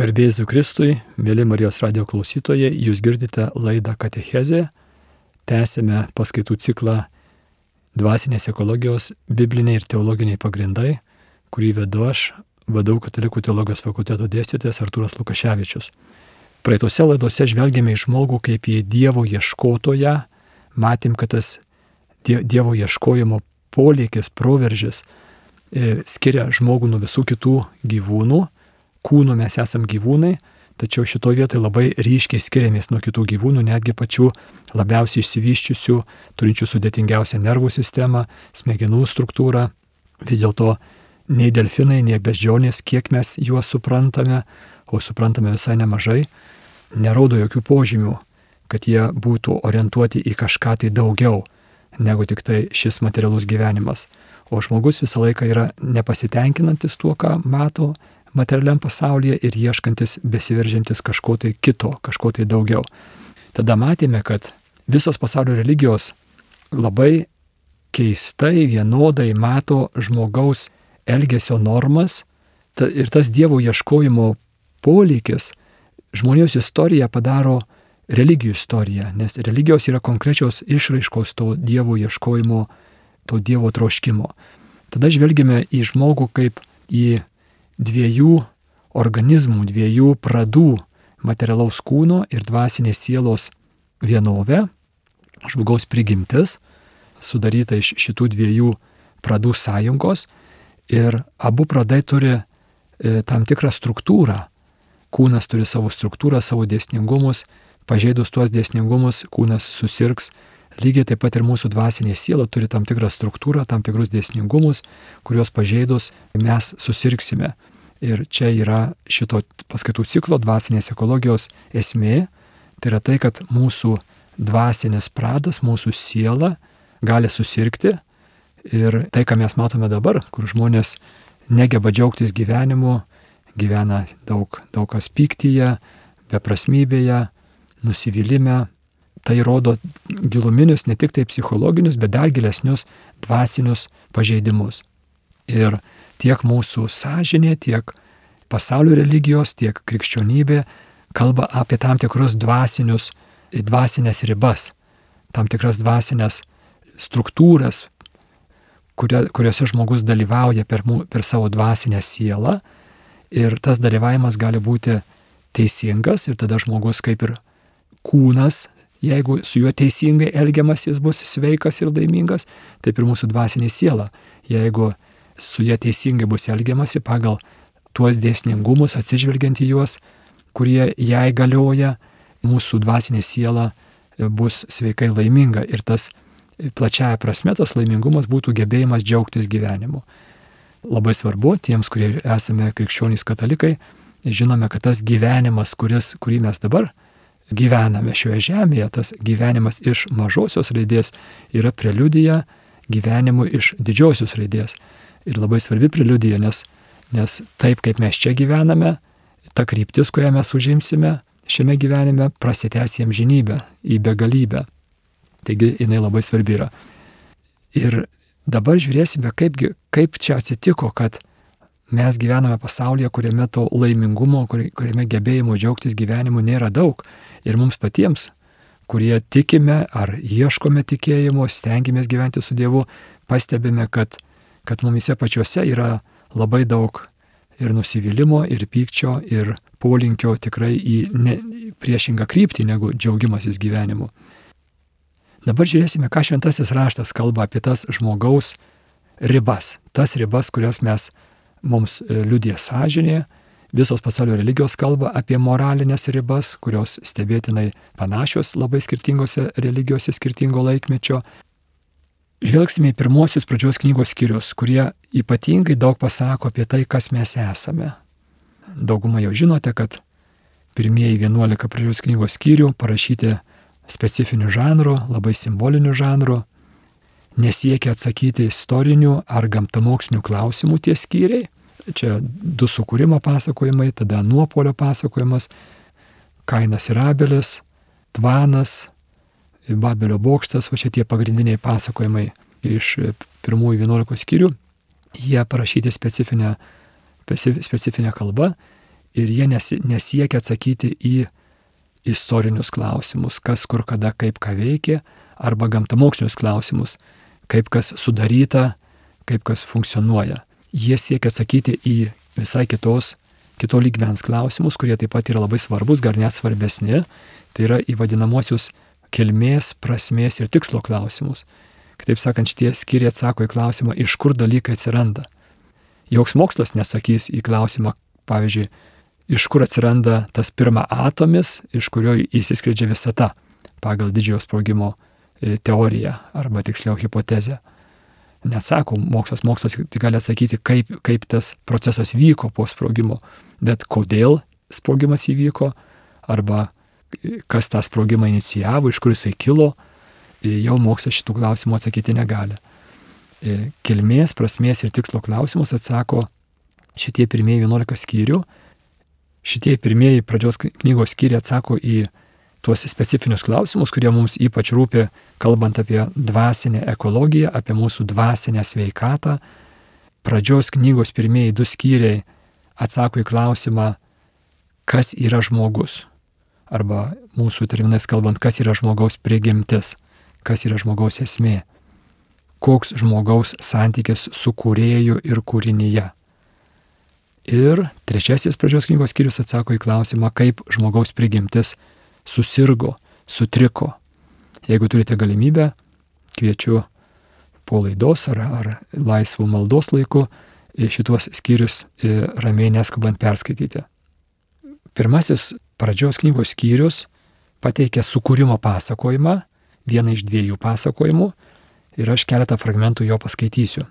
Garbėsiu Kristui, mėly Marijos radio klausytojai, jūs girdite laidą Katechezė. Tęsėme paskaitų ciklą Dvasinės ekologijos bibliniai ir teologiniai pagrindai, kurį vedu aš, vadau Katalikų teologijos fakulteto dėstytojas Artūras Lukaševičius. Praeitose laidose žvelgėme į žmogų kaip į Dievo ieškotoją, matėm, kad tas Dievo ieškojimo polėkis, proveržis e, skiria žmogų nuo visų kitų gyvūnų kūnu mes esam gyvūnai, tačiau šitoje vietoje labai ryškiai skiriamės nuo kitų gyvūnų, netgi pačių labiausiai išsivyščiusių, turinčių sudėtingiausią nervų sistemą, smegenų struktūrą. Vis dėlto nei delfinai, nei beždžionės, kiek mes juos suprantame, o suprantame visai nemažai, nerodo jokių požymių, kad jie būtų orientuoti į kažką tai daugiau negu tik tai šis materialus gyvenimas. O žmogus visą laiką yra nepasitenkinantis tuo, ką mato, materialiam pasaulyje ir ieškantis, besiveržiantis kažko tai kito, kažko tai daugiau. Tada matėme, kad visos pasaulio religijos labai keistai, vienodai mato žmogaus elgesio normas ta, ir tas Dievo ieškojimo polikis žmonijos istoriją padaro religijų istoriją, nes religijos yra konkrečios išraiškos to Dievo ieškojimo, to Dievo troškimo. Tada žvelgime į žmogų kaip į dviejų organizmų, dviejų pradų materialaus kūno ir dvasinės sielos vienovę, žmogaus prigimtis, sudaryta iš šitų dviejų pradų sąjungos ir abu pradai turi e, tam tikrą struktūrą. Kūnas turi savo struktūrą, savo dėsningumus, pažeidus tuos dėsningumus kūnas susirgs. Lygiai taip pat ir mūsų dvasinė siela turi tam tikrą struktūrą, tam tikrus dėsningumus, kuriuos pažeidus mes susirgsime. Ir čia yra šito paskaitų ciklo dvasinės ekologijos esmė. Tai yra tai, kad mūsų dvasinės pradas, mūsų siela gali susirgti. Ir tai, ką mes matome dabar, kur žmonės negeba džiaugtis gyvenimu, gyvena daug, daug kas pyktyje, beprasmybėje, nusivylimė, tai rodo giluminius, ne tik tai psichologinius, bet dar gilesnius dvasinius pažeidimus. Ir tiek mūsų sąžinė, tiek pasaulio religijos, tiek krikščionybė kalba apie tam tikrus dvasinius, dvasinės ribas, tam tikras dvasinės struktūras, kuriuose žmogus dalyvauja per, per savo dvasinę sielą ir tas dalyvavimas gali būti teisingas ir tada žmogus kaip ir kūnas, jeigu su juo teisingai elgiamas, jis bus sveikas ir laimingas, taip ir mūsų dvasinė siela. Jeigu su jie teisingai bus elgiamasi pagal tuos dėsningumus, atsižvelgiant į juos, kurie jai galioja, mūsų dvasinė siela bus sveikai laiminga ir tas plačiaja prasme tas laimingumas būtų gebėjimas džiaugtis gyvenimu. Labai svarbu tiems, kurie esame krikščionys katalikai, žinome, kad tas gyvenimas, kuris, kurį mes dabar gyvename šioje žemėje, tas gyvenimas iš mažosios raidės yra preliudija gyvenimui iš didžiosios raidės ir labai svarbi preliudija, nes, nes taip kaip mes čia gyvename, ta kryptis, kurią mes užimsime šiame gyvenime, prasitęs jiem žinybę į begalybę. Taigi jinai labai svarbi yra. Ir dabar žiūrėsime, kaipgi, kaip čia atsitiko, kad mes gyvename pasaulyje, kuriame to laimingumo, kuriame gebėjimo džiaugtis gyvenimu nėra daug. Ir mums patiems, kurie tikime ar ieškome tikėjimo, stengiamės gyventi su Dievu, pastebime, kad kad mumise pačiuose yra labai daug ir nusivylimų, ir pykčio, ir polinkio tikrai į ne, priešingą kryptį negu džiaugimasis gyvenimu. Dabar žiūrėsime, ką šventasis raštas kalba apie tas žmogaus ribas. Tas ribas, kurias mes mums e, liudė sąžinė, visos pasaulio religijos kalba apie moralinės ribas, kurios stebėtinai panašios labai skirtingose religijose skirtingo laikmečio, Žvelgsime į pirmosius pradžios knygos skyrius, kurie ypatingai daug pasako apie tai, kas mes esame. Daugumą jau žinote, kad pirmieji 11 pradžios knygos skyrių parašyti specifiniu žanru, labai simboliniu žanru, nesiekia atsakyti istorinių ar gamtamokslinių klausimų tie skyriai. Čia du sukūrimo pasakojimai, tada nuopolio pasakojimas, Kainas ir Abelis, Tvanas, Babelio bokštas, o čia tie pagrindiniai pasakojimai iš pirmųjų 11 skyrių, jie parašyti specifinę, specifinę kalbą ir jie nesi, nesiekia atsakyti į istorinius klausimus, kas kur kada kaip ką veikia, arba gamtamokslinius klausimus, kaip kas sudaryta, kaip kas funkcionuoja. Jie siekia atsakyti į visai kitos, kito lygmens klausimus, kurie taip pat yra labai svarbus, gar net svarbesni, tai yra į vadinamosius kilmės, prasmės ir tikslo klausimus. Kitaip sakant, šitie skyriai atsako į klausimą, iš kur dalykai atsiranda. Joks mokslas nesakys į klausimą, pavyzdžiui, iš kur atsiranda tas pirma atomis, iš kurio įsiskleidžia visata pagal didžiojo sprogimo e, teoriją arba tiksliau hipotezę neatsako mokslas, mokslas gali atsakyti, kaip, kaip tas procesas vyko po sprogimo, bet kodėl sprogimas įvyko, arba kas tą sprogimą inicijavo, iš kur jisai kilo, jau mokslas šitų klausimų atsakyti negali. E, kilmės, prasmės ir tikslo klausimus atsako šitie pirmieji 11 skyrių. Šitie pirmieji pradžios knygos skyriai atsako į tuos specifinius klausimus, kurie mums ypač rūpi, kalbant apie dvasinę ekologiją, apie mūsų dvasinę sveikatą. Pradžios knygos pirmieji du skyriai atsako į klausimą, kas yra žmogus. Arba mūsų terminais kalbant, kas yra žmogaus prigimtis, kas yra žmogaus esmė, koks žmogaus santykis su kūrėju ir kūrinyje. Ir trečiasis pradžios knygos skyrius atsako į klausimą, kaip žmogaus prigimtis susirgo, sutriko. Jeigu turite galimybę, kviečiu po laidos ar, ar laisvų maldos laiku šituos skyrius ramiai neskubant perskaityti. Pirmasis pradžios knygos skyrius pateikia sukūrimo pasakojimą, vieną iš dviejų pasakojimų ir aš keletą fragmentų jo paskaitysiu.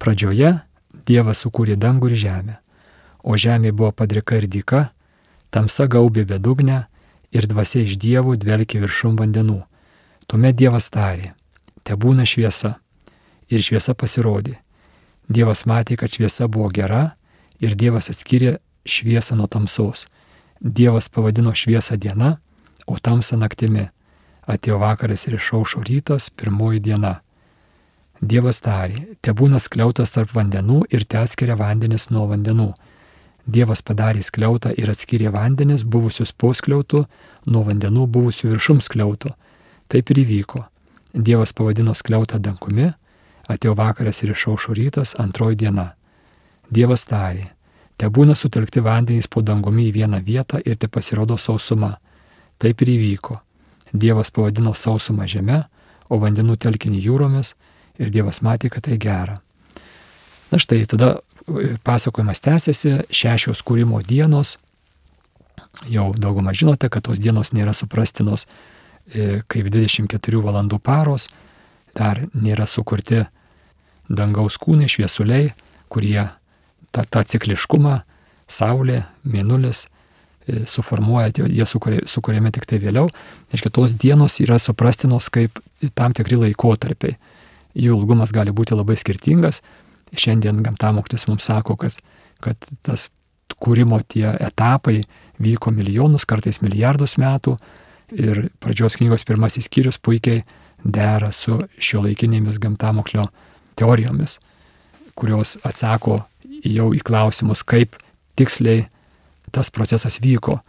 Pradžioje Dievas sukūrė dangų ir žemę, o žemė buvo padrika ir dyka, tamsa gaubė bedugnę ir dvasia iš dievų dvelkė viršum vandenų. Tuomet Dievas tarė, te būna šviesa. Ir šviesa pasirodė. Dievas matė, kad šviesa buvo gera ir Dievas atskyrė šviesą nuo tamsos. Dievas pavadino šviesą diena, o tamsą naktimi. Atėjo vakaras ir išaušo rytas, pirmoji diena. Dievas tarė, te būna skliautas tarp vandenų ir te atskiria vandenis nuo vandenų Dievas padarė skliautą ir atskyrė vandenis buvusius po skliautų nuo vandenų buvusių viršum skliautų. Taip ir įvyko. Dievas pavadino skliautą dangumi, atėjo vakaras ir išaušo rytas antroji diena. Dievas tarė, te būna sutelkti vandenys po dangumi į vieną vietą ir te pasirodo sausuma. Taip ir įvyko. Dievas pavadino sausumą žemę, o vandenų telkinį jūromis ir Dievas matė, kad tai gera. Na štai, tada pasakojimas tęsiasi, šešios kūrimo dienos. Jau daugumą žinote, kad tos dienos nėra suprastinos e, kaip 24 valandų paros, dar nėra sukurti dangaus kūnai, šviesuliai, kurie tą, tą cikliškumą, Saulė, Mėnulis e, suformuoja, jie sukūrėme tik tai vėliau. Reiškia, tos dienos yra suprastinos kaip tam tikri laikotarpiai. Jų ilgumas gali būti labai skirtingas, Šiandien gamtamoktis mums sako, kad, kad tas kūrimo tie etapai vyko milijonus, kartais milijardus metų ir pradžios knygos pirmasis skyrius puikiai dera su šio laikinėmis gamtamokslio teorijomis, kurios atsako jau į klausimus, kaip tiksliai tas procesas vyko,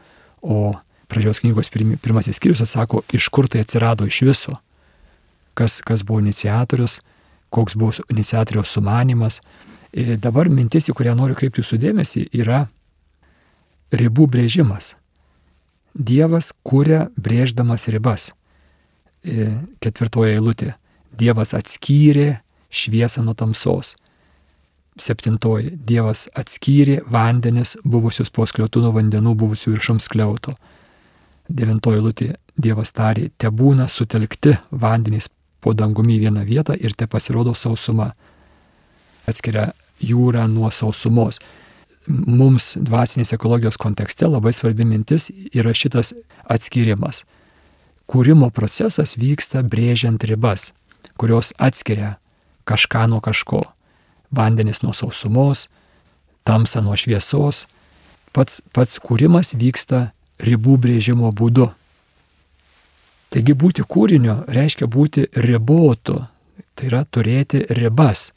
o pradžios knygos pirmasis skyrius atsako, iš kur tai atsirado iš viso, kas, kas buvo iniciatorius, koks buvo iniciatoriaus sumanimas. Ir dabar mintis, į kurią noriu kreipti jūsų dėmesį, yra ribų brėžimas. Dievas kūrė brėždamas ribas. Ketvirtoje eilutė. Dievas atskyrė šviesą nuo tamsos. Septintoji. Dievas atskyrė vandenis buvusius po skliautų nuo vandenų buvusių viršum skliauto. Devintoji eilutė. Dievas tarė, te būna sutelkti vandenys po dangumi į vieną vietą ir te pasirodo sausuma. Atskiria jūrą nuo sausumos. Mums dvasinės ekologijos kontekste labai svarbi mintis yra šitas atskirimas. Kūrimo procesas vyksta brėžiant ribas, kurios atskiria kažką nuo kažko. Vandenis nuo sausumos, tamsa nuo šviesos. Pats, pats kūrimas vyksta ribų brėžimo būdu. Taigi būti kūriniu reiškia būti ribotu, tai yra turėti ribas,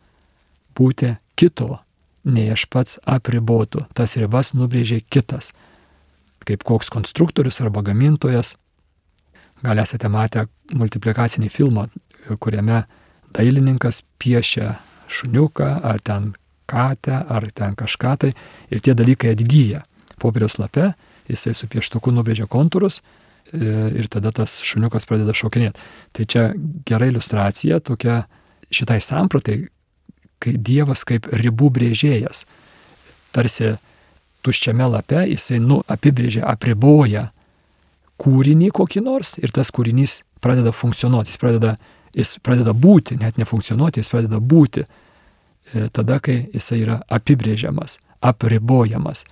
būti kito, nei aš pats apribotų. Tas ribas nubrėžė kitas. Kaip koks konstruktorius arba gamintojas. Gal esate matę multiplikacinį filmą, kuriame dailininkas piešia šuniuką ar ten katę ar ten kažką tai ir tie dalykai atgyja. Popieriaus lape jisai su pieštuku nubrėžia kontūrus e, ir tada tas šuniukas pradeda šokinėti. Tai čia gera iliustracija tokia šitai sampratai, kai Dievas kaip ribų brėžėjas, tarsi tuščiame lape jisai nu, apibrėžia, apriboja kūrinį kokį nors ir tas kūrinys pradeda funkcionuoti, jis pradeda, jis pradeda būti, net nefunkcionuoti, jis pradeda būti e, tada, kai jisai yra apibrėžiamas, apribojamas.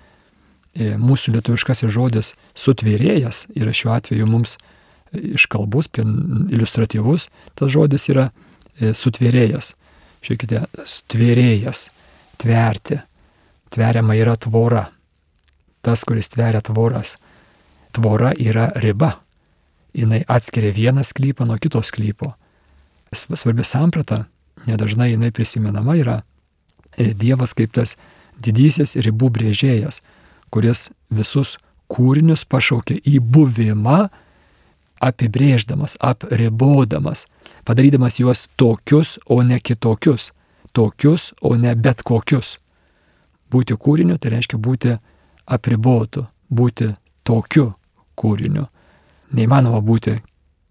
E, mūsų lietuviškasis žodis sutvėrėjas yra šiuo atveju mums iškalbus, iliustratyvus, tas žodis yra e, sutvėrėjas žiūrėkite, tvėrėjas, tverti. Tveriama yra tvora. Tas, kuris tveria tvoras. Tvora yra riba. Jis atskiria vieną sklypą nuo kitos sklypo. Svarbi samprata, nedažnai jinai prisimenama yra e, Dievas kaip tas didysis ribų brėžėjas, kuris visus kūrinius pašaukia į buvimą, apibrėždamas, apribodamas, padarydamas juos tokius, o ne kitokius, tokius, o ne bet kokius. Būti kūriniu tai reiškia būti apribotu, būti tokiu kūriniu. Neįmanoma būti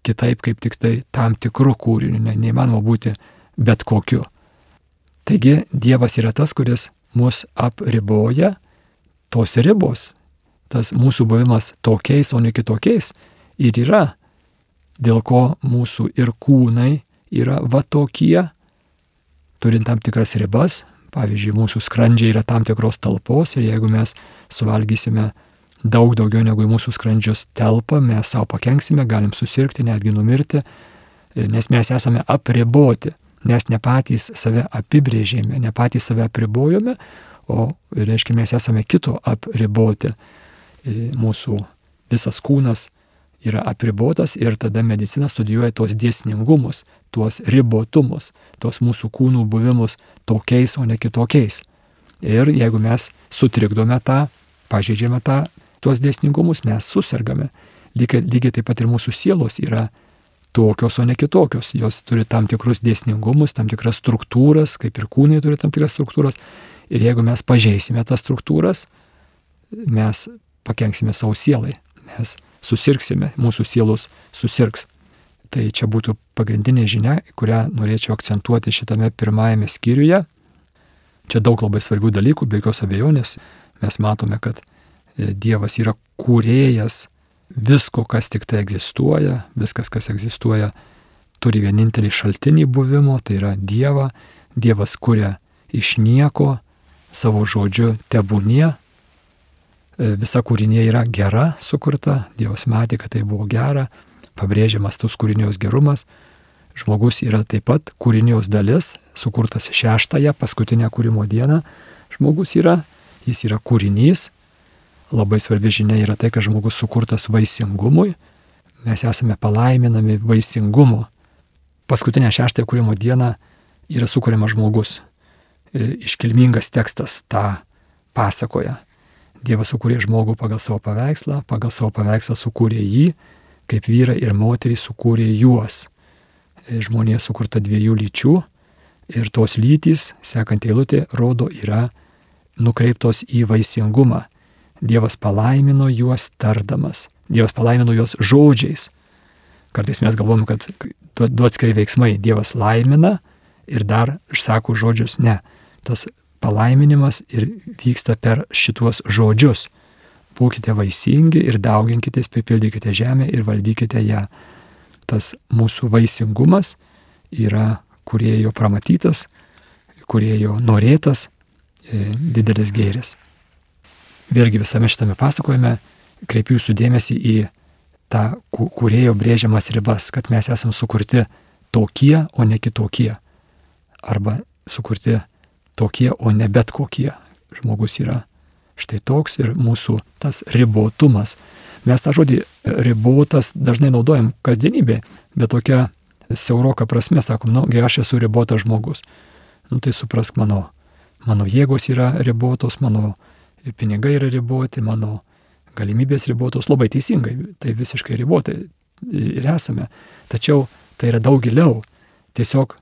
kitaip kaip tik tai tam tikrų kūrinių, ne, neįmanoma būti bet kokiu. Taigi Dievas yra tas, kuris mus apriboja, tos ribos, tas mūsų buvimas tokiais, o ne kitokiais ir yra dėl ko mūsų ir kūnai yra va tokie, turint tam tikras ribas. Pavyzdžiui, mūsų skrandžiai yra tam tikros talpos ir jeigu mes suvalgysime daug daugiau negu į mūsų skrandžius telpa, mes savo pakenksime, galim susirgti, netgi numirti, nes mes esame apriboti, nes ne patys save apibrėžėme, ne patys save apribojome, o reiškia mes esame kito apriboti. Mūsų visas kūnas yra apribotas ir tada medicina studijuoja tuos dėsningumus, tuos ribotumus, tuos mūsų kūnų buvimus tokiais, o ne kitokiais. Ir jeigu mes sutrikdome tą, pažeidžiame tą, tuos dėsningumus, mes susirgame. Lygiai, lygiai taip pat ir mūsų sielos yra tokios, o ne kitokios. Jos turi tam tikrus dėsningumus, tam tikras struktūras, kaip ir kūnai turi tam tikras struktūras. Ir jeigu mes pažeisime tas struktūras, mes pakenksime savo sielai. Mes susirksime, mūsų sielos susirgs. Tai čia būtų pagrindinė žinia, kurią norėčiau akcentuoti šitame pirmajame skyriuje. Čia daug labai svarbių dalykų, be jokios abejonės. Mes matome, kad Dievas yra kūrėjas visko, kas tik tai egzistuoja, viskas, kas egzistuoja, turi vienintelį šaltinį buvimo, tai yra Dievą. Dievas kuria iš nieko, savo žodžiu tebūnie, E, visa kūrinė yra gera sukurta, Dievas matė, kad tai buvo gera, pabrėžiamas tos kūrinijos gerumas. Žmogus yra taip pat kūrinijos dalis, sukurtas šeštąją, paskutinę kūrimo dieną. Žmogus yra, jis yra kūrinys. Labai svarbi žinia yra tai, kad žmogus sukurtas vaisingumui. Mes esame palaiminami vaisingumo. Paskutinę šeštąją kūrimo dieną yra sukūriamas žmogus. E, iškilmingas tekstas tą pasakoja. Dievas sukūrė žmogų pagal savo paveikslą, pagal savo paveikslą sukūrė jį, kaip vyra ir moterį sukūrė juos. E, žmonė sukurta dviejų lyčių ir tos lytys, sekant eilutė, rodo yra nukreiptos į vaisingumą. Dievas palaimino juos tardamas. Dievas palaimino juos žodžiais. Kartais mes galvom, kad du atskiri veiksmai. Dievas laimina ir dar išsako žodžius. Ne. Tas palaiminimas ir vyksta per šituos žodžius. Būkite vaisingi ir dauginkitės, pripildykite žemę ir valdykite ją. Tas mūsų vaisingumas yra kuriejo pramatytas, kuriejo norėtas e, didelis gėris. Vėlgi visame šitame pasakojime kreipiu jūsų dėmesį į tą kuriejo brėžiamas ribas, kad mes esame sukurti tokie, o ne kitokie. Arba sukurti tokie, o ne bet kokie. Žmogus yra štai toks ir mūsų tas ribotumas. Mes tą žodį ribotas dažnai naudojam kasdienybė, bet tokia siauroka prasme sakom, nu, kai aš esu ribotas žmogus. Nu tai suprask mano, mano jėgos yra ribotos, mano pinigai yra riboti, mano galimybės ribotos, labai teisingai, tai visiškai ribotai ir esame. Tačiau tai yra daug giliau. Tiesiog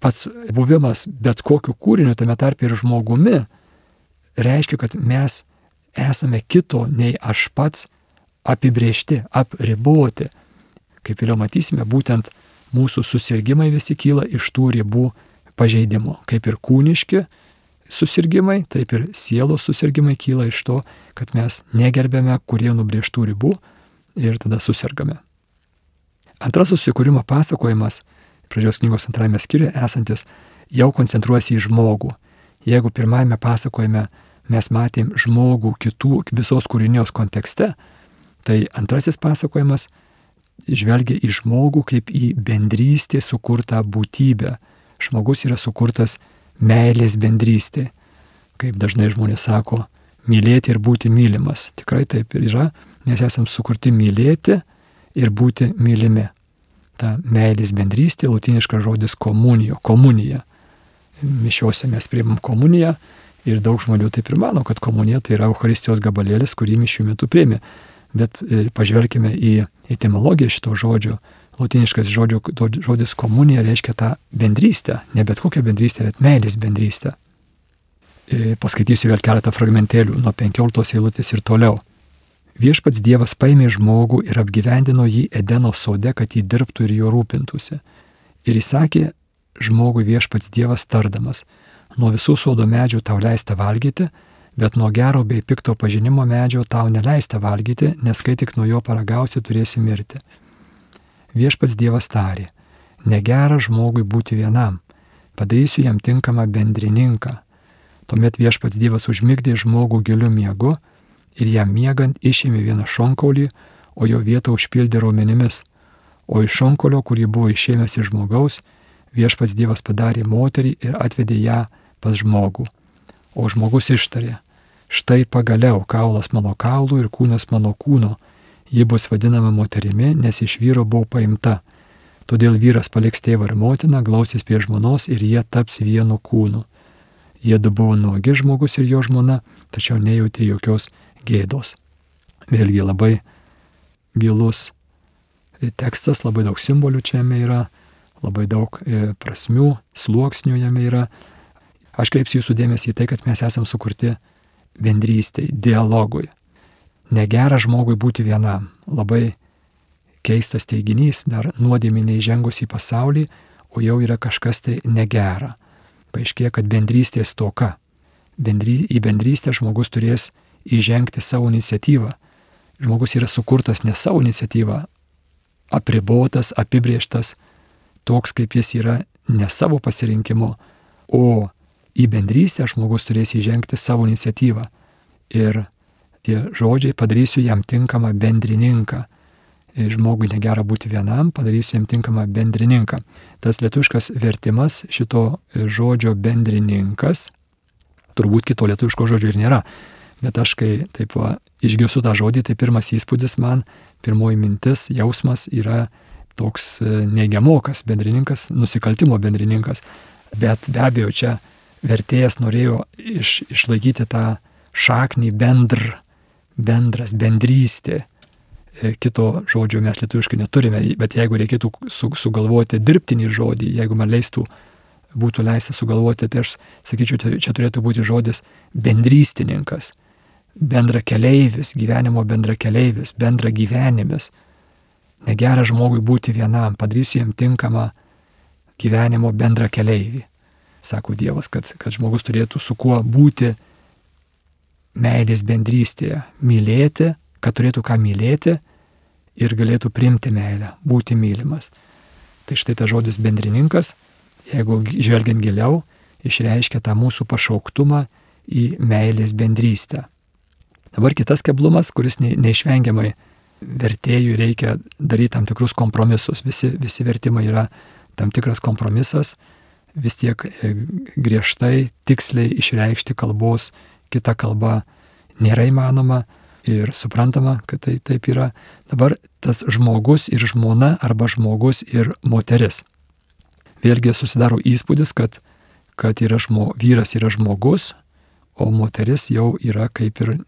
pats buvimas bet kokiu kūriniu, tame tarp ir žmogumi, reiškia, kad mes esame kito nei aš pats apibriežti, apriboti. Kaip vėliau matysime, būtent mūsų susirgymai visi kyla iš tų ribų pažeidimo, kaip ir kūniški susirgymai, taip ir sielos susirgymai kyla iš to, kad mes negerbėme kurie nubriežtų ribų ir tada susirgame. Antras susikūrimo pasakojimas, pradžios knygos antrame skyriuje esantis, jau koncentruojasi į žmogų. Jeigu pirmajame pasakojime mes matėm žmogų kitų visos kūrinijos kontekste, tai antrasis pasakojimas žvelgia į žmogų kaip į bendrystį sukurtą būtybę. Žmogus yra sukurtas meilės bendrystė. Kaip dažnai žmonės sako, mylėti ir būti mylimas. Tikrai taip ir yra, nes esame sukurti mylėti ir būti mylimi. Ta meilės bendrystė, latiniškas žodis komunijo, komunija. Mišiuose mes priimam komuniją ir daug žmonių taip ir mano, kad komunija tai yra Euharistijos gabalėlis, kurį mišių metu priimi. Bet e, pažvelkime į etimologiją šito žodžio. Latiniškas žodžio, žodis komunija reiškia tą bendrystę, ne bet kokią bendrystę, bet meilės bendrystę. E, paskaitysiu vėl keletą fragmentėlių nuo 15 eilutės ir toliau. Viešpats Dievas paėmė žmogų ir apgyvendino jį Edeno sode, kad jį dirbtų ir jo rūpintųsi. Ir įsakė žmogui viešpats Dievas tardamas, nuo visų sodo medžių tau leista valgyti, bet nuo gero bei pikto pažinimo medžio tau neleista valgyti, nes kai tik nuo jo paragausi turėsi mirti. Viešpats Dievas tarė, negera žmogui būti vienam, padarysiu jam tinkamą bendrininką. Tuomet viešpats Dievas užmigdė žmogų giliu miegu ir jam miegant išėmė vieną šonkaulį, o jo vietą užpildė raumenimis. O iš šonkolio, kurį buvo išėmęs iš žmogaus, viešpats Dievas padarė moterį ir atvedė ją pas žmogų. O žmogus ištarė, Štai pagaliau kaulas mano kaulų ir kūnas mano kūno. Ji bus vadinama moterimi, nes iš vyro buvo paimta. Todėl vyras paliks tėvą ir motiną, glausys prie žmonos ir jie taps vienu kūnu. Jie du buvo nuogi žmogus ir jo žmona, tačiau nejautė jokios gėdos. Vėlgi labai gilus tekstas, labai daug simbolių čia jame yra, labai daug e, prasmių, sluoksnių jame yra. Aš kreipsiu jūsų dėmesį į tai, kad mes esame sukurti bendrystėj, dialogui. Negera žmogui būti vienam. Labai keistas teiginys, dar nuodėmė neįžengus į pasaulį, o jau yra kažkas tai negera. Paaiškėja, kad bendrystės toka. Bendry, į bendrystę žmogus turės įžengti savo iniciatyvą. Žmogus yra sukurtas ne savo iniciatyvą, apribotas, apibrieštas, toks kaip jis yra ne savo pasirinkimu, o į bendrystę žmogus turės įžengti savo iniciatyvą. Ir tie žodžiai padarysiu jam tinkamą bendrininką. Žmogui negera būti vienam, padarysiu jam tinkamą bendrininką. Tas lietuviškas vertimas šito žodžio bendrininkas, turbūt kito lietuviško žodžio ir nėra. Bet aš kai taip va, išgirsiu tą žodį, tai pirmas įspūdis man, pirmoji mintis, jausmas yra toks e, neigiamokas bendrininkas, nusikaltimo bendrininkas. Bet be abejo, čia vertėjas norėjo iš, išlaikyti tą šaknį bendr, bendras, bendrystė. E, kito žodžio mes lietuviškai neturime, bet jeigu reikėtų su, sugalvoti dirbtinį žodį, jeigu man leistų, būtų leista sugalvoti, tai aš sakyčiau, čia, čia turėtų būti žodis bendrystininkas, bendra keleivis, gyvenimo bendra keleivis, bendra gyvenimis. Negera žmogui būti vienam, padarysiu jam tinkamą gyvenimo bendra keleivį sako Dievas, kad, kad žmogus turėtų su kuo būti meilės bendrystėje, mylėti, kad turėtų ką mylėti ir galėtų primti meilę, būti mylimas. Tai štai tas žodis bendrininkas, jeigu žvelgiant giliau, išreiškia tą mūsų pašauktumą į meilės bendrystę. Dabar kitas keblumas, kuris neišvengiamai vertėjų reikia daryti tam tikrus kompromisus. Visi, visi vertimai yra tam tikras kompromisas, vis tiek e, griežtai, tiksliai išreikšti kalbos kita kalba nėra įmanoma ir suprantama, kad tai taip yra. Dabar tas žmogus ir žmona arba žmogus ir moteris. Vėlgi susidaro įspūdis, kad kad yra žmo, vyras yra žmogus, o moteris jau yra kaip ir e,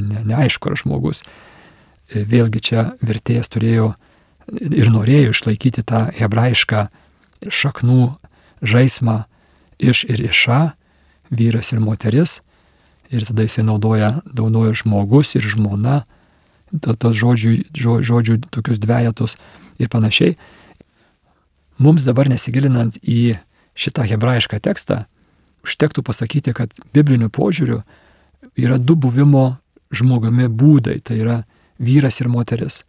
ne, neaišku, ar žmogus. E, vėlgi čia vertėjas turėjo ir norėjo išlaikyti tą hebrajišką šaknų žaismą iš ir iša, vyras ir moteris. Ir tada jisai naudoja, naudoja žmogus ir žmona, tos žodžių, žodžių tokius dviejatus ir panašiai. Mums dabar nesigilinant į šitą hebrajišką tekstą, užtektų pasakyti, kad bibliniu požiūriu yra du buvimo žmogumi būdai, tai yra vyras ir moteris.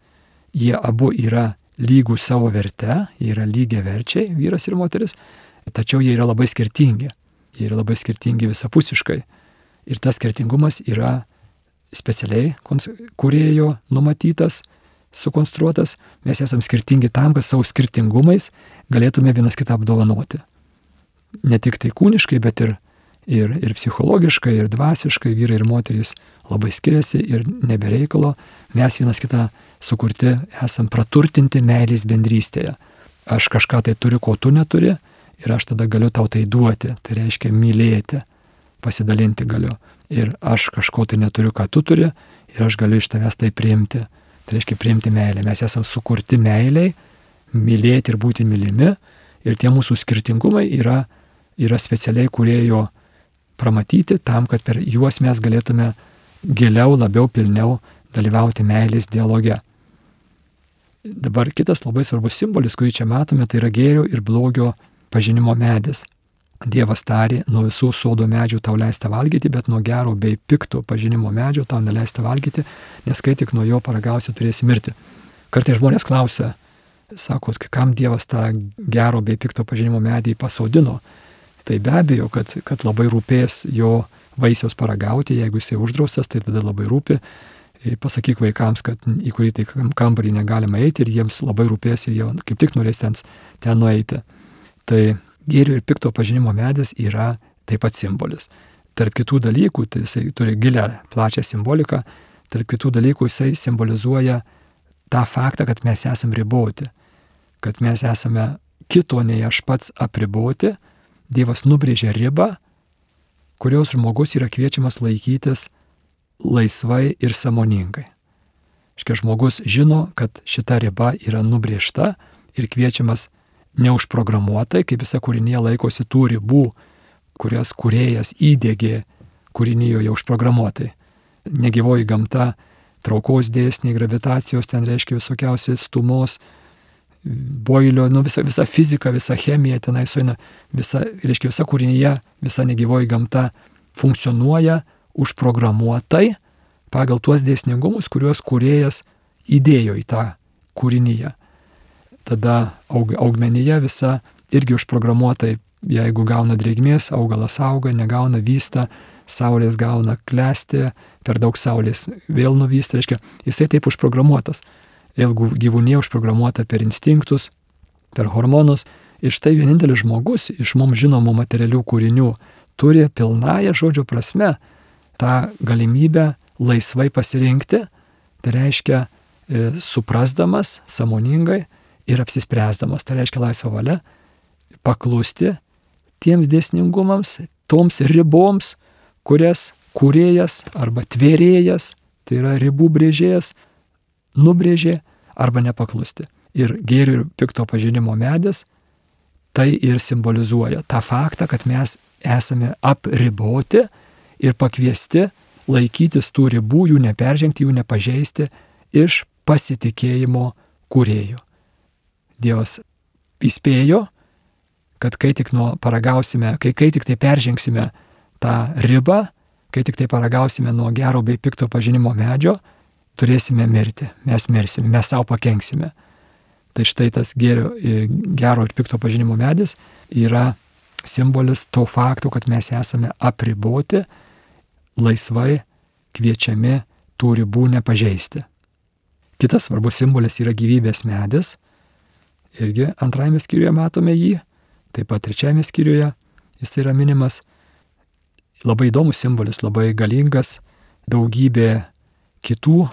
Jie abu yra lygų savo verte, jie yra lygiai verčiai, vyras ir moteris, tačiau jie yra labai skirtingi. Jie yra labai skirtingi visapusiškai. Ir tas skirtingumas yra specialiai kurėjo numatytas, sukonstruotas, mes esame skirtingi tam, kad savo skirtingumais galėtume vienas kitą apdovanoti. Ne tik tai kūniškai, bet ir, ir, ir psichologiškai, ir dvasiškai. Vyrai ir moterys labai skiriasi ir nebereikalo mes vienas kitą sukurti esam praturtinti meilės bendrystėje. Aš kažką tai turiu, ko tu neturi ir aš tada galiu tau tai duoti, tai reiškia mylėti, pasidalinti galiu. Ir aš kažko tai neturiu, ką tu turi ir aš galiu iš tavęs tai priimti Tai reiškia priimti meilę. Mes esame sukurti meiliai, mylėti ir būti mylimi. Ir tie mūsų skirtingumai yra, yra specialiai kurėjo pramatyti tam, kad per juos mes galėtume giliau, labiau, pilniau dalyvauti meilės dialoge. Dabar kitas labai svarbus simbolis, kurį čia matome, tai yra gėrio ir blogio pažinimo medis. Dievas tarė, nuo visų sodo medžių tau leista valgyti, bet nuo gero bei pikto pažinimo medžio tau neleista valgyti, nes kai tik nuo jo paragausi turėsi mirti. Kartai žmonės klausia, sako, kam Dievas tą gero bei pikto pažinimo medį pasodino. Tai be abejo, kad, kad labai rūpės jo vaisiaus paragauti, jeigu jisai uždraustas, tai tada labai rūpi. Pasakyk vaikams, kad į kurį tai kambarį negalima eiti ir jiems labai rūpės ir jie kaip tik norės ten, ten nueiti. Tai gėrio ir pikto pažinimo medis yra taip pat simbolis. Tarp kitų dalykų, tai jisai turi gilę, plačią simboliką, tarp kitų dalykų jisai simbolizuoja tą faktą, kad mes esame riboti, kad mes esame kito nei aš pats apriboti, Dievas nubrėžė ribą, kurios žmogus yra kviečiamas laikytis laisvai ir samoningai. Škia žmogus žino, kad šita riba yra nubrėžta ir kviečiamas neužprogramuotai, kaip visa kūrinė laikosi tų ribų, kurias kuriejas įdėgė kūrinyjoje užprogramuotai. Negyvoji gamta, traukos dėsniai, gravitacijos, ten reiškia visokiausi stumos, boilio, nu visa, visa fizika, visa chemija tenai suina, visa, reiškia visa kūrinyje, visa negyvoji gamta funkcionuoja užprogramuotai pagal tuos dėsningumus, kuriuos kuriejas įdėjo į tą kūrinyje tada aug, augmenija visa irgi užprogramuotai, jeigu gauna drėgmės, augalas auga, negauna vysta, saulės gauna klesti, per daug saulės vėl nuvysta, reiškia, jisai taip užprogramuotas. Vėl gyvūnė užprogramuota per instinktus, per hormonus. Ir štai vienintelis žmogus iš mums žinomų materialių kūrinių turi pilnąją žodžio prasme tą galimybę laisvai pasirinkti, tai reiškia e, suprasdamas, samoningai, ir apsispręsdamas, tai reiškia laisvą valią, paklusti tiems dėsningumams, toms riboms, kurias kūrėjas arba tvėrėjas, tai yra ribų brėžėjas, nubrėžė arba nepaklusti. Ir gėrio ir pikto pažinimo medis tai ir simbolizuoja tą faktą, kad mes esame apriboti ir pakviesti laikytis tų ribų, jų neperžengti, jų nepažeisti iš pasitikėjimo kūrėjų. Dievas įspėjo, kad kai tik nuo paragausime, kai, kai tik tai peržengsime tą ribą, kai tik tai paragausime nuo gero bei pikto pažinimo medžio, turėsime mirti, mes mirsime, mes savo pakenksime. Tai štai tas gero, gero ir pikto pažinimo medis yra simbolis to fakto, kad mes esame apriboti, laisvai kviečiami tų ribų nepažeisti. Kitas svarbus simbolis yra gyvybės medis, irgi antrajame skyriuje matome jį, taip pat trečiajame skyriuje jis yra minimas. Labai įdomus simbolis, labai galingas, daugybė kitų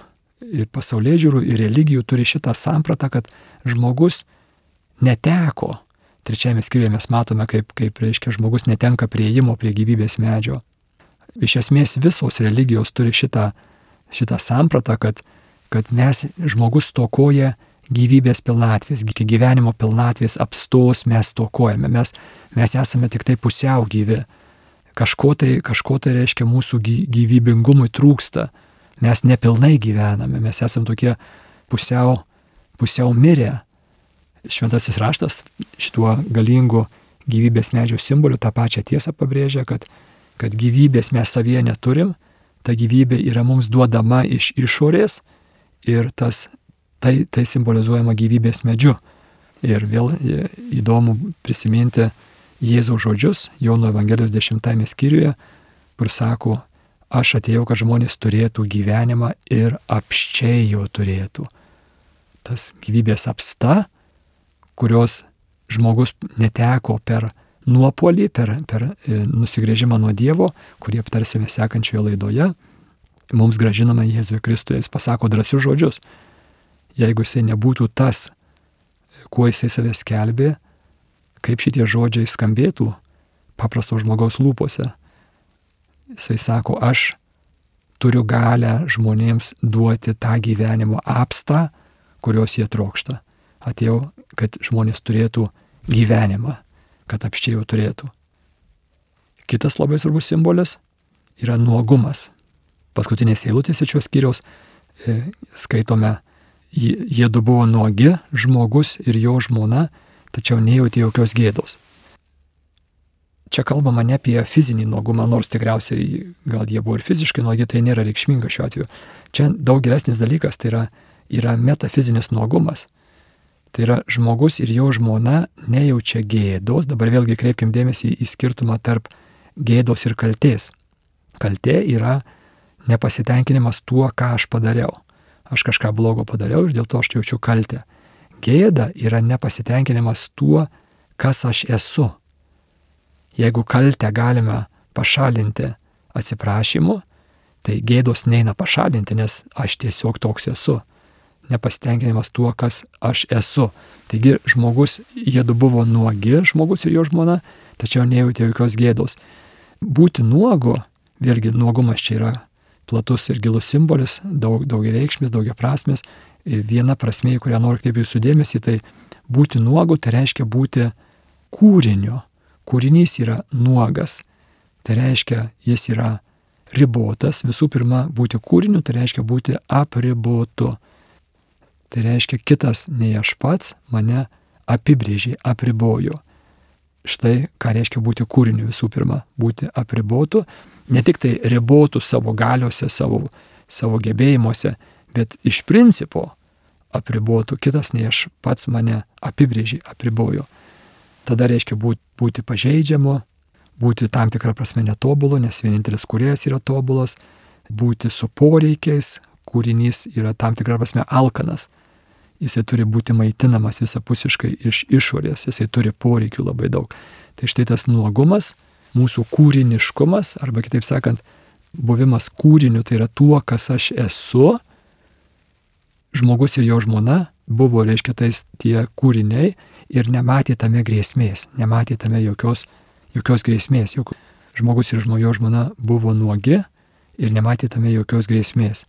pasaulė žiūrų ir religijų turi šitą sampratą, kad žmogus neteko trečiajame skyriuje mes matome, kaip, kaip reiškia, žmogus netenka prieimo prie gyvybės medžio. Iš esmės visos religijos turi šitą, šitą sampratą, kad, kad mes, žmogus tokoja gyvybės pilnatvės, gyvenimo pilnatvės apstos mes tokojame, mes, mes esame tik tai pusiau gyvi. Kažko tai, kažko tai reiškia mūsų gyvybingumui trūksta. Mes nepilnai gyvename, mes esame tokie pusiau, pusiau mirę. Šventasis raštas šituo galingu gyvybės medžio simboliu tą pačią tiesą pabrėžia, kad, kad gyvybės mes savyje neturim, ta gyvybė yra mums duodama iš išorės ir tas tai, tai simbolizuojama gyvybės medžiu. Ir vėl e, įdomu prisiminti Jėzaus žodžius Jono Evangelijos 10 skyriuje, kur sako, aš atėjau, kad žmonės turėtų gyvenimą ir apščiai jo turėtų. Tas gyvybės apsta, kurios žmogus neteko per nuopolį, per, per e, nusigrėžimą nuo Dievo, kurį aptarsime sekančioje laidoje, mums gražinama Jėzuje Kristuje. Jis pasako drąsius žodžius jeigu jisai nebūtų tas, kuo jisai save skelbė, kaip šitie žodžiai skambėtų paprasto žmogaus lūpose. Jisai sako, aš turiu galę žmonėms duoti tą gyvenimo apstą, kurios jie trokšta. Atėjau, kad žmonės turėtų gyvenimą, kad apščiai jau turėtų. Kitas labai svarbus simbolis yra nuogumas. Paskutinės eilutėse šios skyriaus e, skaitome jie du buvo nuogi, žmogus ir jo žmona, tačiau nejautė jokios gėdos. Čia kalbama ne apie fizinį nuogumą, nors tikriausiai gal jie buvo ir fiziškai nuogi, tai nėra reikšminga šiuo atveju. Čia daug gilesnis dalykas, tai yra, yra metafizinis nuogumas. Tai yra žmogus ir jo žmona nejaučia gėdos, dabar vėlgi kreipkim dėmesį į skirtumą tarp gėdos ir kalties. Kaltė yra nepasitenkinimas tuo, ką aš padariau aš kažką blogo padariau ir dėl to aš jaučiu kaltę. Gėda yra nepasitenkinimas tuo, kas aš esu. Jeigu kaltę galime pašalinti atsiprašymu, tai gėdos neina pašalinti, nes aš tiesiog toks esu. Nepasitenkinimas tuo, kas aš esu. Taigi žmogus, jie du buvo nuogi, žmogus ir jo žmona, tačiau nejautė jokios gėdos. Būti nuogu, vėlgi nuogumas čia yra platus ir gilus simbolis, daug, daug reikšmės, daugia prasmės. Viena prasme, į kurią noriu kaip jūsų dėmesį, tai būti nuogu, tai reiškia būti kūriniu. Kūrinys yra nuogas. Tai reiškia, jis yra ribotas. Visų pirma, būti kūriniu, tai reiškia būti apribotu. Tai reiškia, kitas nei aš pats mane apibrėžė, apribojo. Štai ką reiškia būti kūriniu visų pirma - būti apribotu ne tik tai ribotų savo galiuose, savo, savo gebėjimuose, bet iš principo apribotų kitas, nei aš pats mane apibrėžį, apribojo. Tada reiškia būti, būti pažeidžiamu, būti tam tikrą prasme netobulu, nes vienintelis kuriejas yra tobulas, būti su poreikiais, kūrinys yra tam tikrą prasme alkanas. Jisai turi būti maitinamas visapusiškai iš išorės, jisai turi poreikių labai daug. Tai štai tas nuogumas mūsų kūriniškumas, arba kitaip sakant, buvimas kūriniu, tai yra tuo, kas aš esu, žmogus ir jo žmona buvo, reiškia, tais tie kūriniai ir nematė tame grėsmės, nematė tame jokios, jokios grėsmės. Juk žmogus ir jo žmona buvo nuogi ir nematė tame jokios grėsmės.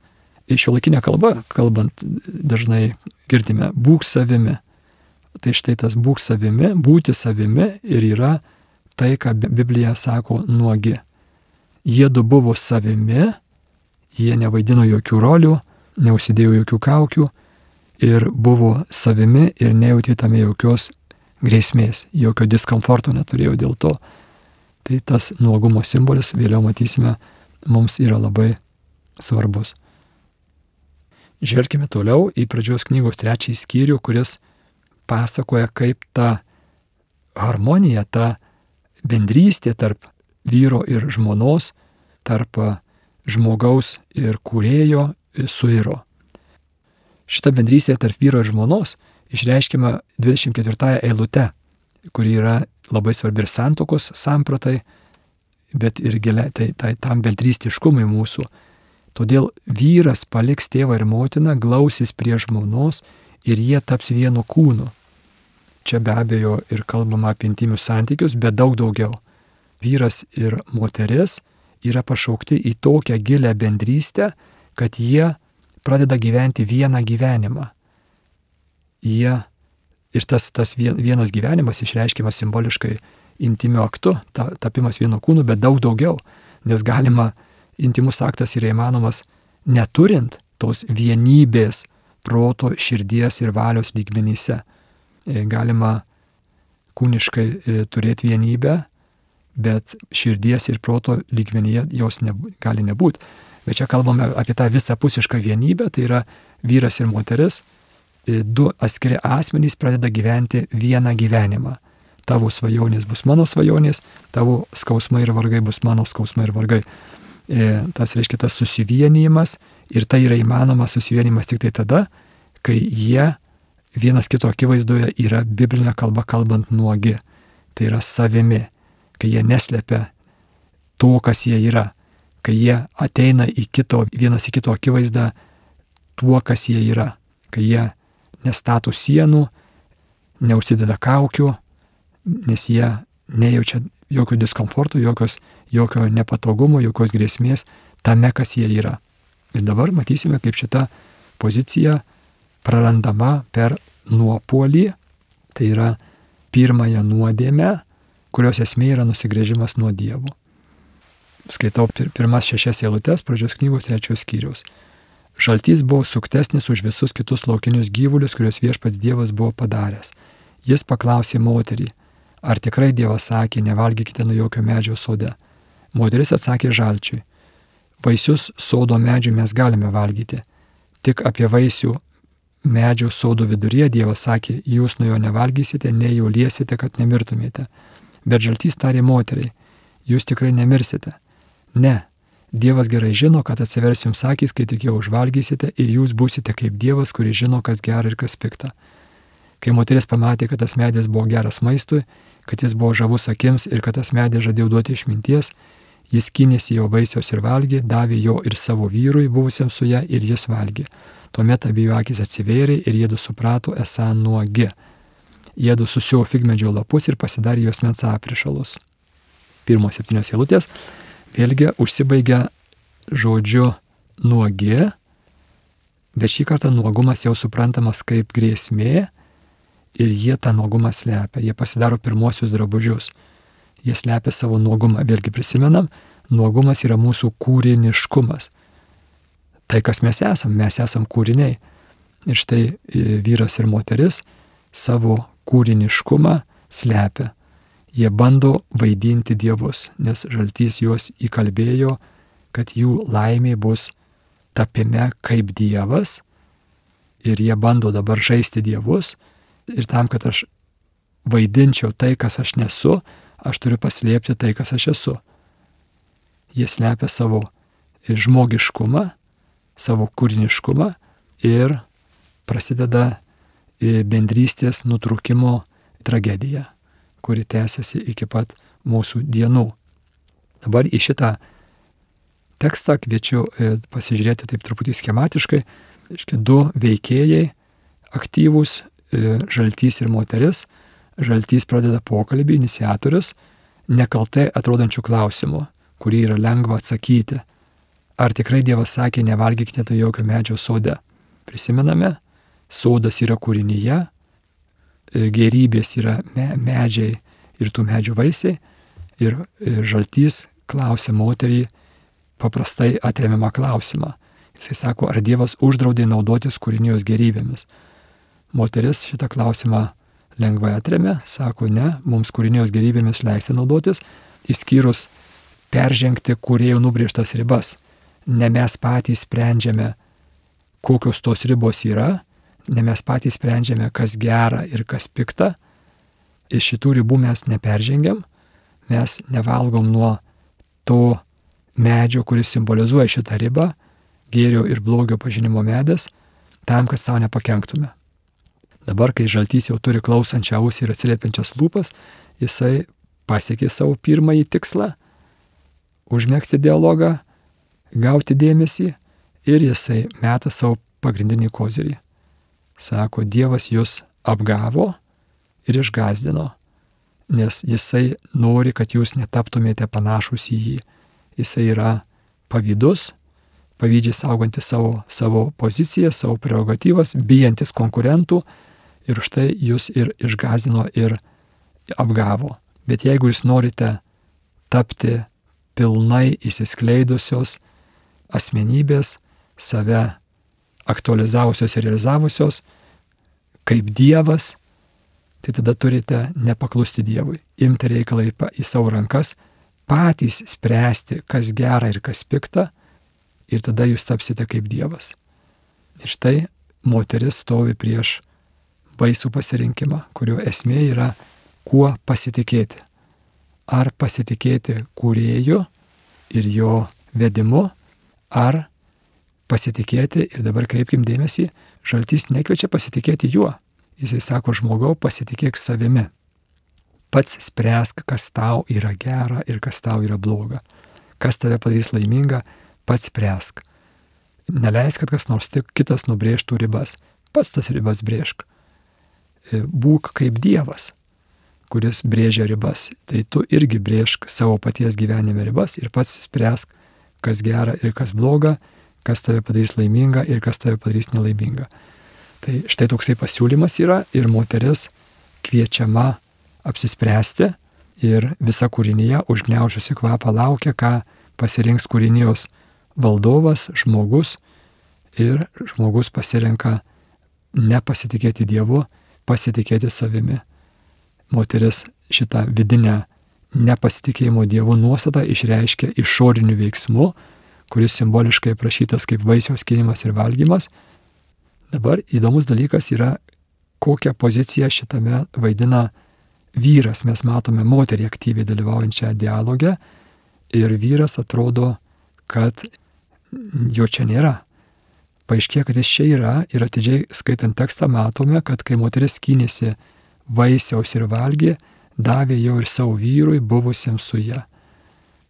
Laikinę kalbą, kalbant, dažnai girdime būk savimi. Tai štai tas būk savimi, būti savimi ir yra tai, ką Biblija sako nuogi. Jie du buvo savimi, jie nevaidino jokių rolių, neusidėjo jokių kaukių ir buvo savimi ir nejautė tame jokios grėsmės, jokio diskomforto neturėjo dėl to. Tai tas nuogumo simbolis, vėliau matysime, mums yra labai svarbus. Žvelkime toliau į pradžios knygos trečiąjį skyrių, kuris pasakoja, kaip ta harmonija, ta bendrystė tarp vyro ir žmonos, tarp žmogaus ir kūrėjo suiro. Šita bendrystė tarp vyro ir žmonos išreiškima 24 eilute, kuri yra labai svarbi ir santokos sampratai, bet ir gilia, tai, tai tam bendrystiškumui mūsų. Todėl vyras paliks tėvą ir motiną, glausis prie žmonos ir jie taps vienu kūnu. čia be abejo ir kalbama apie intimius santykius, bet daug daugiau. Vyras ir moteris yra pašaukti į tokią gilę bendrystę, kad jie pradeda gyventi vieną gyvenimą. Jie ir tas, tas vienas gyvenimas išreiškiamas simboliškai intimiu aktu, ta, tapimas vieno kūnu, bet daug daugiau, nes galima, intimus aktas yra įmanomas neturint tos vienybės proto, širdies ir valios lygmenyse. E, galima kūniškai e, turėti vienybę, bet širdies ir proto lygmenyje jos ne, gali nebūti. Bet čia kalbame apie tą visapusišką vienybę, tai yra vyras ir moteris, e, du atskiri asmenys pradeda gyventi vieną gyvenimą. Tavo svajonės bus mano svajonės, tavo skausmai ir vargai bus mano skausmai ir vargai. E, tas reiškia tas susivienijimas ir tai yra įmanoma susivienimas tik tai tada, kai jie vienas kito akivaizdoje yra biblinė kalba kalbant nuogi. Tai yra savimi, kai jie neslepia to, kas jie yra. Kai jie ateina į kito, vienas į kito akivaizdą tuo, kas jie yra, kai jie nestato sienų, neužsideda kaukių, nes jie nejaučia jokio diskomforto, jokios, jokio nepatogumo, jokios grėsmės tame, kas jie yra. Ir dabar matysime, kaip šita pozicija prarandama per nuopolį, tai yra pirmąją nuodėmę, kurios esmė yra nusigrėžimas nuo dievų skaitau pir pirmas šešias eilutes pradžios knygos trečios skyriaus. Žaltys buvo suktesnis už visus kitus laukinius gyvulius, kuriuos viešpats Dievas buvo padaręs. Jis paklausė moterį, ar tikrai Dievas sakė, nevalgykite nuo jokio medžio sode. Moteris atsakė žalčiui, vaisius sodo medžių mes galime valgyti, tik apie vaisių medžio sodo viduryje Dievas sakė, jūs nuo jo nevalgysite, nei jo liesite, kad nemirtumėte. Bet žaltys tarė moteriai, jūs tikrai nemirsite Ne. Dievas gerai žino, kad atsivers jums akis, kai tik jau užvalgysite ir jūs būsite kaip Dievas, kuris žino, kas gera ir kas pikta. Kai moteris pamatė, kad tas medis buvo geras maistui, kad jis buvo žavus akims ir kad tas medis žadėjo duoti išminties, jis kynėsi jo vaisiaus ir valgė, davė jo ir savo vyrui buvusiam su ja ir jis valgė. Tuomet abiejų akis atsivėrė ir jėdu suprato esą nuogi. Jėdu susiuvo figmedžio lapus ir pasidarė jos mens aprišalus. Pirmos septynios eilutės vėlgi užsibaigia žodžiu nuogi, bet šį kartą nuogumas jau suprantamas kaip grėsmė ir jie tą nuogumą slepia, jie pasidaro pirmosius drabužius, jie slepia savo nuogumą. Vėlgi prisimenam, nuogumas yra mūsų kūriniškumas. Tai, kas mes esam, mes esam kūriniai. Ir štai e, vyras ir moteris savo kūriniškumą slepia jie bando vaidinti dievus, nes žaltys juos įkalbėjo, kad jų laimė bus tapime kaip dievas ir jie bando dabar žaisti dievus ir tam, kad aš vaidinčiau tai, kas aš nesu, aš turiu paslėpti tai, kas aš esu. Jie slepia savo žmogiškumą, savo kūriniškumą ir prasideda bendrystės nutrūkimo tragedija kuri tęsiasi iki pat mūsų dienų. Dabar į šitą tekstą kviečiu e, pasižiūrėti taip truputį schematiškai. Iškia, du veikėjai aktyvūs, e, žaltys ir moteris. Žaltys pradeda pokalbį, iniciatorius, nekaltai atrodančių klausimų, kurį yra lengva atsakyti. Ar tikrai Dievas sakė, nevalgykite to jokio medžio sode? Prisimename, sodas yra kūrinyje, E, gerybės yra me, medžiai ir tų medžių vaisiai. Ir e, žaltys klausia moterį paprastai atremiamą klausimą. Jisai sako, ar Dievas uždraudė naudotis kūrinijos gerybėmis. Moteris šitą klausimą lengvai atremė, sako, ne, mums kūrinijos gerybėmis leisti naudotis, išskyrus peržengti kuriejų nubriežtas ribas. Ne mes patys sprendžiame, kokios tos ribos yra, ne mes patys sprendžiame, kas gera ir kas pikta, iš šitų ribų mes neperžengiam, mes nevalgom nuo to medžio, kuris simbolizuoja šitą ribą, gėrio ir blogio pažinimo medės, tam, kad savo nepakenktume. Dabar, kai žaltys jau turi klausančią ausį ir atsiliepiančias lūpas, jisai pasiekė savo pirmąjį tikslą - užmėgti dialogą, gauti dėmesį ir jisai meta savo pagrindinį kozirį sako, Dievas jūs apgavo, ir išgazdino, nes jisai nori, kad jūs netaptumėte panašus į jį. Jisai yra pavydus, pavydžiai saugantis savo, savo poziciją, savo prerogatyvas, bijantis konkurentų ir štai jūs ir išgazino ir apgavo. Bet jeigu jūs norite tapti pilnai įsiskleidusios asmenybės, save aktualizavusios ir realizavusios, kaip Dievas, tai tada turite nepaklusti Dievui, imti reikalą į savo rankas, patys spręsti, kas gera ir kas pikta, ir tada jūs tapsite kaip Dievas. Ir štai moteris stovi prieš baisų pasirinkimą, kurio esmė yra, kuo pasitikėti. Ar pasitikėti kūrėju ir jo vedimu, ar pasitikėti, ir dabar kreipkim dėmesį, žaltys nekviečia pasitikėti juo. Jisai sako, žmogau, pasitikėk savimi. Pats spręsk, kas tau yra gera ir kas tau yra bloga. Kas tave padarys laimingą, pats spręsk. Neleisk, kad kas nors tik kitas nubrėžtų ribas. Pats tas ribas brėžk. E, būk kaip Dievas, kuris brėžia ribas. Tai tu irgi brėžk savo paties gyvenime ribas ir pats spręsk, kas gera ir kas bloga, kas tave padarys laimingą ir kas tave padarys nelaimingą. Tai štai toksai pasiūlymas yra ir moteris kviečiama apsispręsti ir visa kūrinyje užgneužiusi kvapą laukia, ką pasirinks kūrinijos valdovas, žmogus ir žmogus pasirenka nepasitikėti Dievu, pasitikėti savimi. Moteris šitą vidinę nepasitikėjimo Dievu nuostatą išreiškia išoriniu veiksmu, kuris simboliškai aprašytas kaip vaisiaus skirimas ir valgymas. Dabar įdomus dalykas yra, kokią poziciją šitame vaidina vyras. Mes matome moterį aktyviai dalyvaujančią dialogę ir vyras atrodo, kad jo čia nėra. Paaiškėjo, kad jis čia yra ir atidžiai skaitant tekstą matome, kad kai moteris skynėsi vaisiaus ir valgė, davė jau ir savo vyrui buvusiam su ją.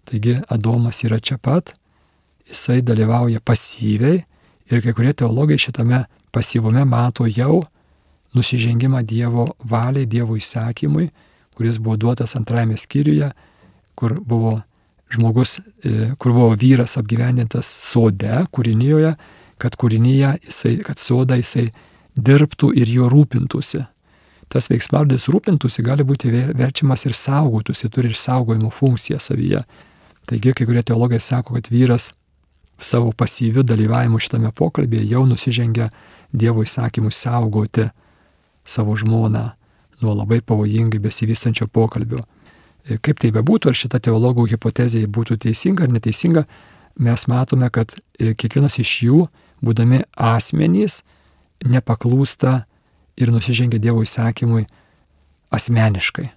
Taigi Adomas yra čia pat, jisai dalyvauja pasyviai ir kai kurie teologai šitame pasyvume mato jau nusižengimą Dievo valiai, Dievo įsakymui, kuris buvo duotas antrajame skyriuje, kur buvo žmogus, e, kur buvo vyras apgyvendintas sode, kūrinyje, kad kūrinyje, jisai, kad soda jisai dirbtų ir jo rūpintųsi. Tas veiksmardis rūpintųsi gali būti verčiamas ir saugotųsi, turi ir saugojimo funkciją savyje. Taigi kai kurie teologai sako, kad vyras savo pasyviu dalyvavimu šitame pokalbėje jau nusižengia Dievo įsakymų saugoti savo žmoną nuo labai pavojingai besivystančio pokalbio. E, kaip tai bebūtų, ar šita teologų hipotezė būtų teisinga ar neteisinga, mes matome, kad e, kiekvienas iš jų, būdami asmenys, nepaklūsta ir nusižengia Dievo įsakymui asmeniškai.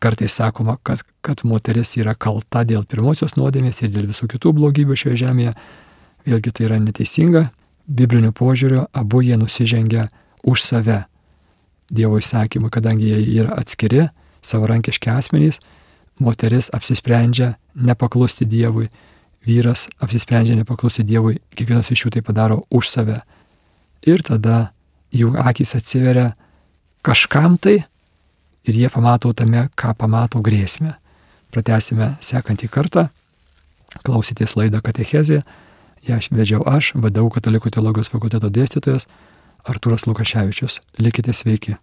Kartais sakoma, kad, kad moteris yra kalta dėl pirmosios nuodėmės ir dėl visų kitų blogybių šioje žemėje. Vėlgi tai yra neteisinga. Bibliniu požiūriu abu jie nusižengia už save Dievo įsakymui, kadangi jie yra atskiri savarankiški asmenys, moteris apsisprendžia nepaklusti Dievui, vyras apsisprendžia nepaklusti Dievui, kiekvienas iš jų tai padaro už save. Ir tada jų akis atsiveria kažkam tai ir jie pamato tame, ką pamato grėsmę. Pratesime sekantį kartą. Klausytės laidą Katechezė. Ja aš vedžiau aš, vadovau Katalikų teologijos fakulteto dėstytojas Artūras Lukaševičius. Likite sveiki.